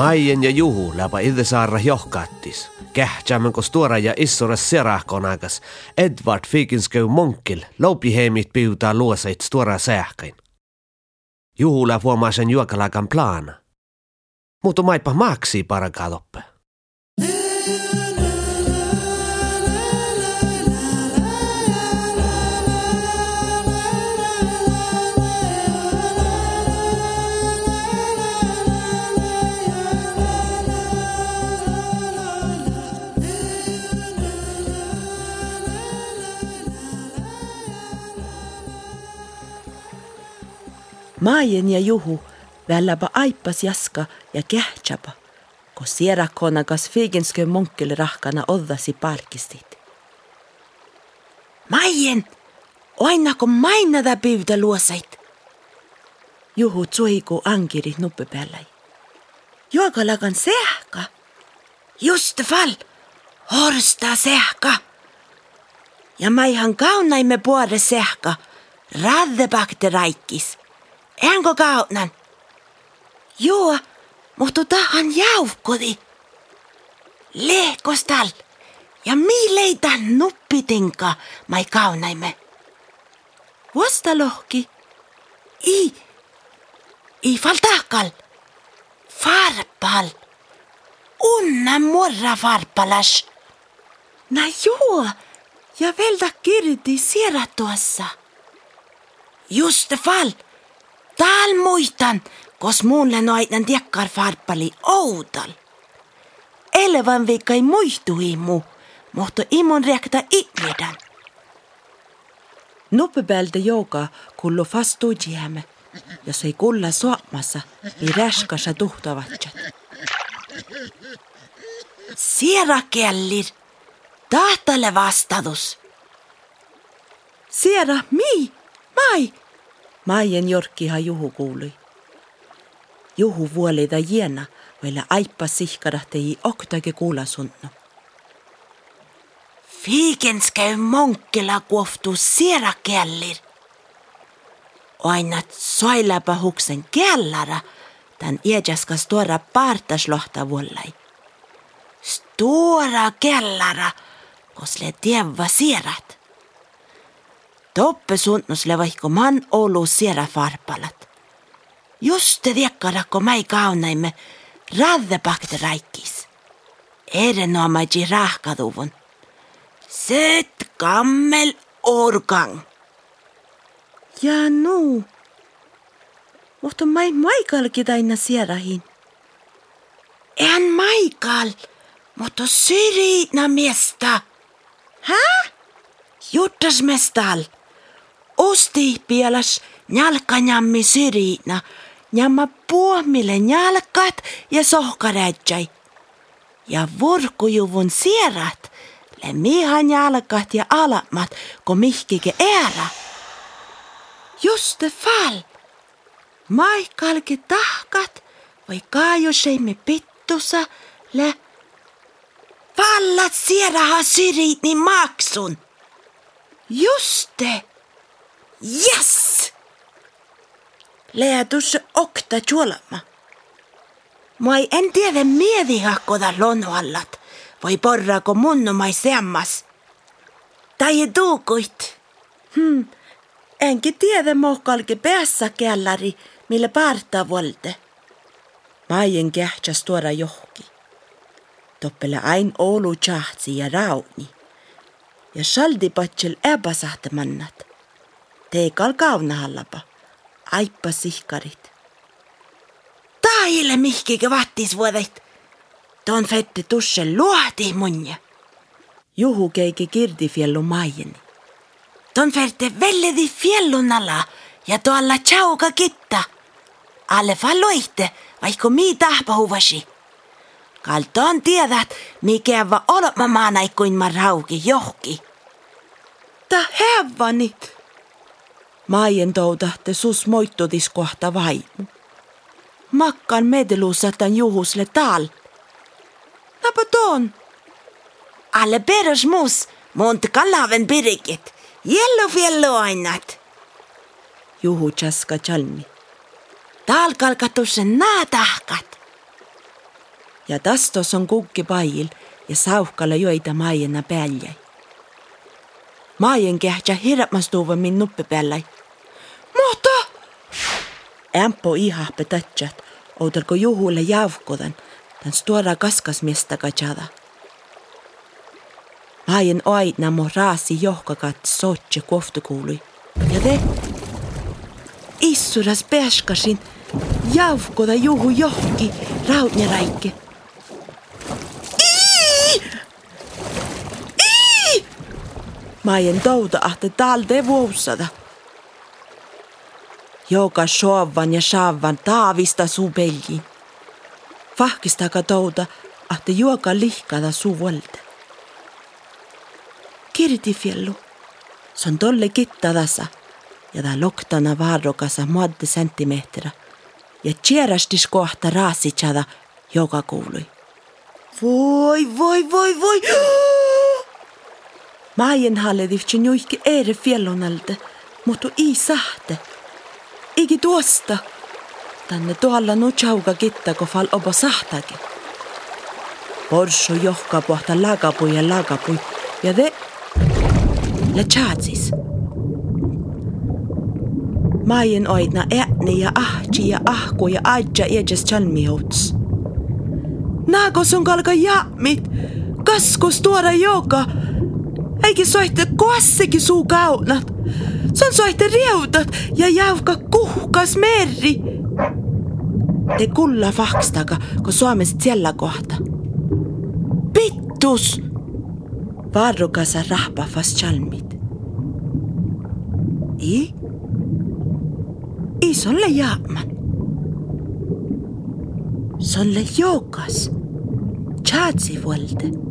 Maien ja Juhu läpä Ildesaarra johkattis. Kähtsämän kos tuora ja issuras serahkonakas Edward Fikinskö Monkil loupiheimit piutaa luosait tuora sähkäin. Juhu läp sen juokalakan plana. Mutta maipa maksi parakaloppe. Maajen ja Juhu välläpä aippas jaska ja kähtsapa, kun sierakkonakas fiiginskö monkkille rahkana oddasi palkistit. Maajen, aina kun mainada pyytä luosait. Juhu tsuiku ankirit nuppepäällä. Juokalakan sähka. Just fall, horsta sähka. Ja maihan kaunaimme puore sähka, raddebakte raikkis. Enko kautnan? Joo, mutta tahan jauhkodi. Lehkostal. Ja mi leitä nuppitinka mai kaunaimme. Vasta lohki. I. I faltakal. Farpal. Unna morra farpalas. Na joo. Ja velda kirti sieratuassa. Just fall. Tal muistan, kos muun lenoaitan tiekkar farpali outal. Elevan viikkai muistuimu, mu, mutta imon reakta ihmidän. Nuppipäältä joka kullu fastu jäämme, jos ei kulla suomassa, ei räskässä Sierra kellir, tahtale vastadus. Siera, mi, mai, Maien jorkkiha Juhu kuului. Juhu vuolida jiena, vielä aippa sihkarahtei oktake kuula sunno. Fiikens käy monkkela kuoftu siera kellir. Aina soilapa huksen kellara, tän iäjäskas tuora partaslohta vuollai. Stora kellara, kosle tievva sierat. Toppe sunnusle vaikka man olu siera farpalat. Just te viekkarakko mai kaunaimme raddepakte raikkis. Erinomaisi rahkaduvun. Söt kammel organg. Ja nu. Mutta mai maikalki taina sierahin. En maikal, mutta syrjinä miestä. Hä? Juttas mestal. Osti pielas njalkanjammi syrjinä. Njamma puomille njalkat ja sohkaräjäi. Ja vurkujuvun sierat. Le mihan jalkat ja alamat, kun mihkike ära. Just fall. Maikalki tahkat vai kaajuseimme pittusa le vallat sieraha syrjitni maksun. Juste! Yes! Lea tuossa okta juolama. Mä en tiedä mievihakkoda lonoallat, vai porraako munno mai seammas. Tai tuukuit. Hmm, enkin tiedä mohkalki päässä kellari, millä partaa volte. Maien kähtsäs tuoda johki. Toppele ain Oulu chahtsi ja rauni. Ja saldi patsel epäsahtamannat. Teekal kaunahallapa. Aippa sihkarit. Taile mihkige vattis vuodait. Ton fette tusse luohti munja. Juhu keiki kirdi fiellu maijeni. Ton fette velledi fiellun ala ja tuolla chauka kitta. Alle falloitte, vaikka mi tahpahuvasi. Kalton tiedät, mikä va olma maana kuin mä rauki johki. Ta heavanit. Maien toudahte sus moittudis kohta vaimu. Makkan medelussa tän juhusle tal. Napa ton? Alle peros mus, monta kalaven pirikit. Jello fiello ainat. juhu tšaska tšalmi. talkalkatusse naatahkat. ja tastos on kukki pail ja sauhkalla joita maajena pääljäi. Maajen kähtsä hirmas tuuva min nuppe päällä. Ämpo iha petätsät, outelko juhulle jaavkoden, tän stuora kaskas miestä kajada. Aien aina mo raasi johkakat sotse kohtukuului. Ja te, issuras peskasin, jaavkoda juhu johki rautneraikke. Mä en touta ahte talde vuosada. Joka shovan ja shavan taavista suu peljiin. Vahkistaka touta ahte juoka lihkada suu volta. Kirtifjellu. Se on tolle kittadassa ja ta loktana varrokasa muadde senttimeträ ja tjärastis kohta raasitsada joka kuului. Voi, voi, voi, voi! Maien halledivtsi nuihki ere fjellonalta, mutta ei sahte. Igi tuosta. Tänne tuolla no chauga kitta, kun fal obo sahtake. Porso johka pohta lagapui ja lagapui, ja de... Le chatsis. Maien oidna äni ja ahti ja ahku ja aidja edes chalmihouts. Naago sun kalka jaamit, kaskus tuoda joka, eikä soitte koassekin suu kaunat. Se on soitte rieutat ja jauka kuhkas meri. Te kulla fakstaka, kun Suomessa siellä kohta. Pittus! Varrukasa rahpafas chalmit. I? Isolle jaaman. Solle joukas. Chaatsi vuolde.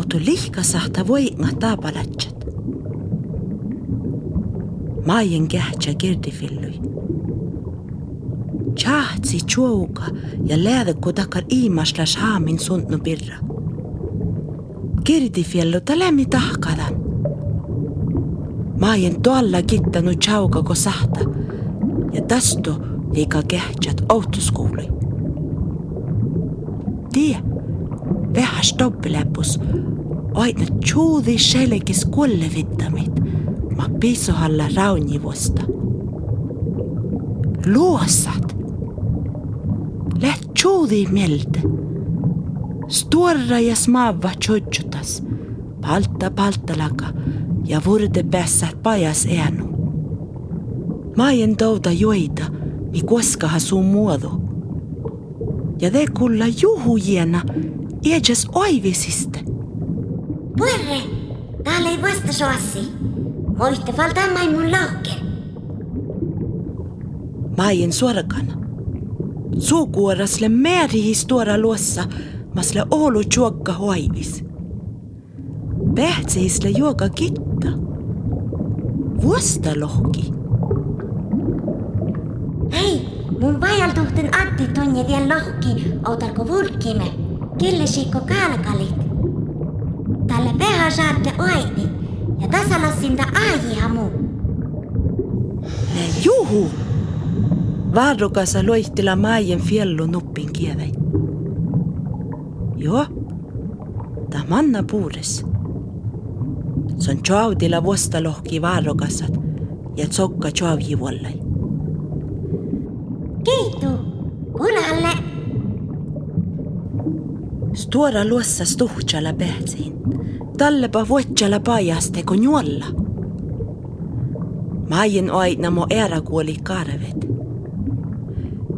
Mutta lihka sahta voi ngata palatsat. Maien kähtsä kirdifillui. Chaatsi chuuka ja läädä takar iimaslas haamin suntnu pirra. Kirdifiellu talemi tahkadan. Maien tuolla kittanu chauka ko sahta ja tastu liika kähtsät outuskuului. Tie, vähän stoppiläpus, aina tjuudi selkis kullevittamit, ma pisohalla raunjivosta. Luosat, läht tjuudi mieltä. Stora ja smaava tjodjutas, palta paltalaka ja vurde päässät pajas äänu. Maien touta joita, mi koskaha suu muodo. Ja te kulla juhujiena, edes oivisiste. Puerre, täällä ei vasta soassi. Voitte valtaa mun laukke. Maien suorakana. Suukuorasle määri histora luossa, masle Oulu juokka hoivis. Pähtseisle juoka kitta. Vuosta lohki. Hei, mun vajaltuhten Atti tunne vielä lohki, outarko vulkkime, killisikko kalkalit. Tälle vähän saatte oitit ja tasalassinta aajihamu. Ne juhu! Varrukasa loihtila maien fiellu nuppin kievei. Joo, ta manna puures. Se on tjaudilla vuostalohki varrukasat ja tsokka tjauji vuollai. Stora luossa stuhtsala pähtsin. Tallepa vuotsala pajaste kun juolla. Maien aina mo eräkuoli karvet.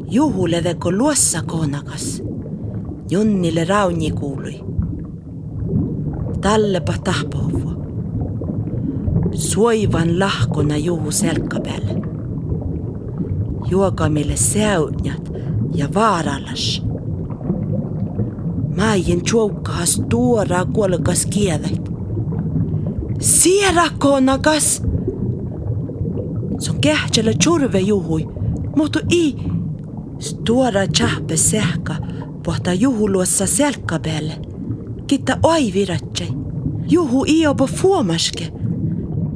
Juhule kun luossa koonakas. Junnille rauni kuului. Tallepa tahpohvo. Suivan lahkona juhu selkka päälle. Juokamille säynjat ja vaarallas. Maien tjoukkaas tuora kuolkas kielät. Sierakonakas! Se on kähtsellä tjurve juhui, mutta i stora tjahpe sähka pohta juhuluossa selkka päälle. Kitta oiviratsei. Juhu i opo fuomaske.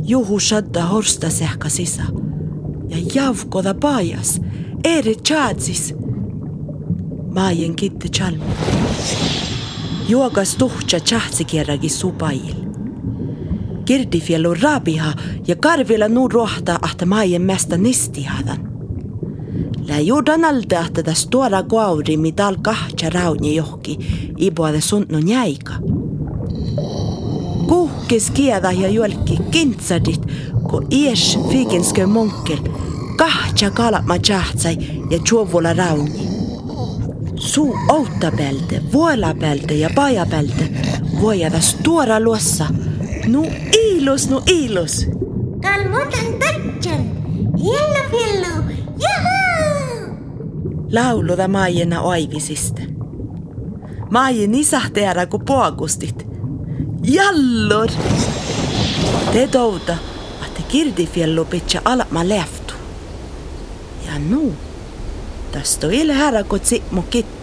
Juhu shadda horsta sähka sisa. ja javkoda pajas, eri tšaadsis. Maajen kitti chalmi. Juokas tuhtsa tšahtsikierragi supail. Kirdifielu rabiha ja karvilla nuu rohta ahta maajen mästä nistihadan. Lä juudan alta ahta tas tuora kuauri midal kahtsa rauni johki ibuade suntnu jäika. Kuhkis kieda ja juolki kintsadit, kun ies fiikinskö monkel kahtsa kalama tšahtsai ja tšuovula rauni. Suu outtapelte, vuolapelte ja pajapelte voijadas tuora luossa. Nu ilus, nu ilus. Kalmutan tatsan. Jello fillu. Juhu! Lauluda maajena oivisiste. Maajen isahte ära ku poagustit. Jallor! Te touda, ahte kirdifiellu pitsa alama leftu. Ja nu, tästä ile ära ku tsikmu kitti.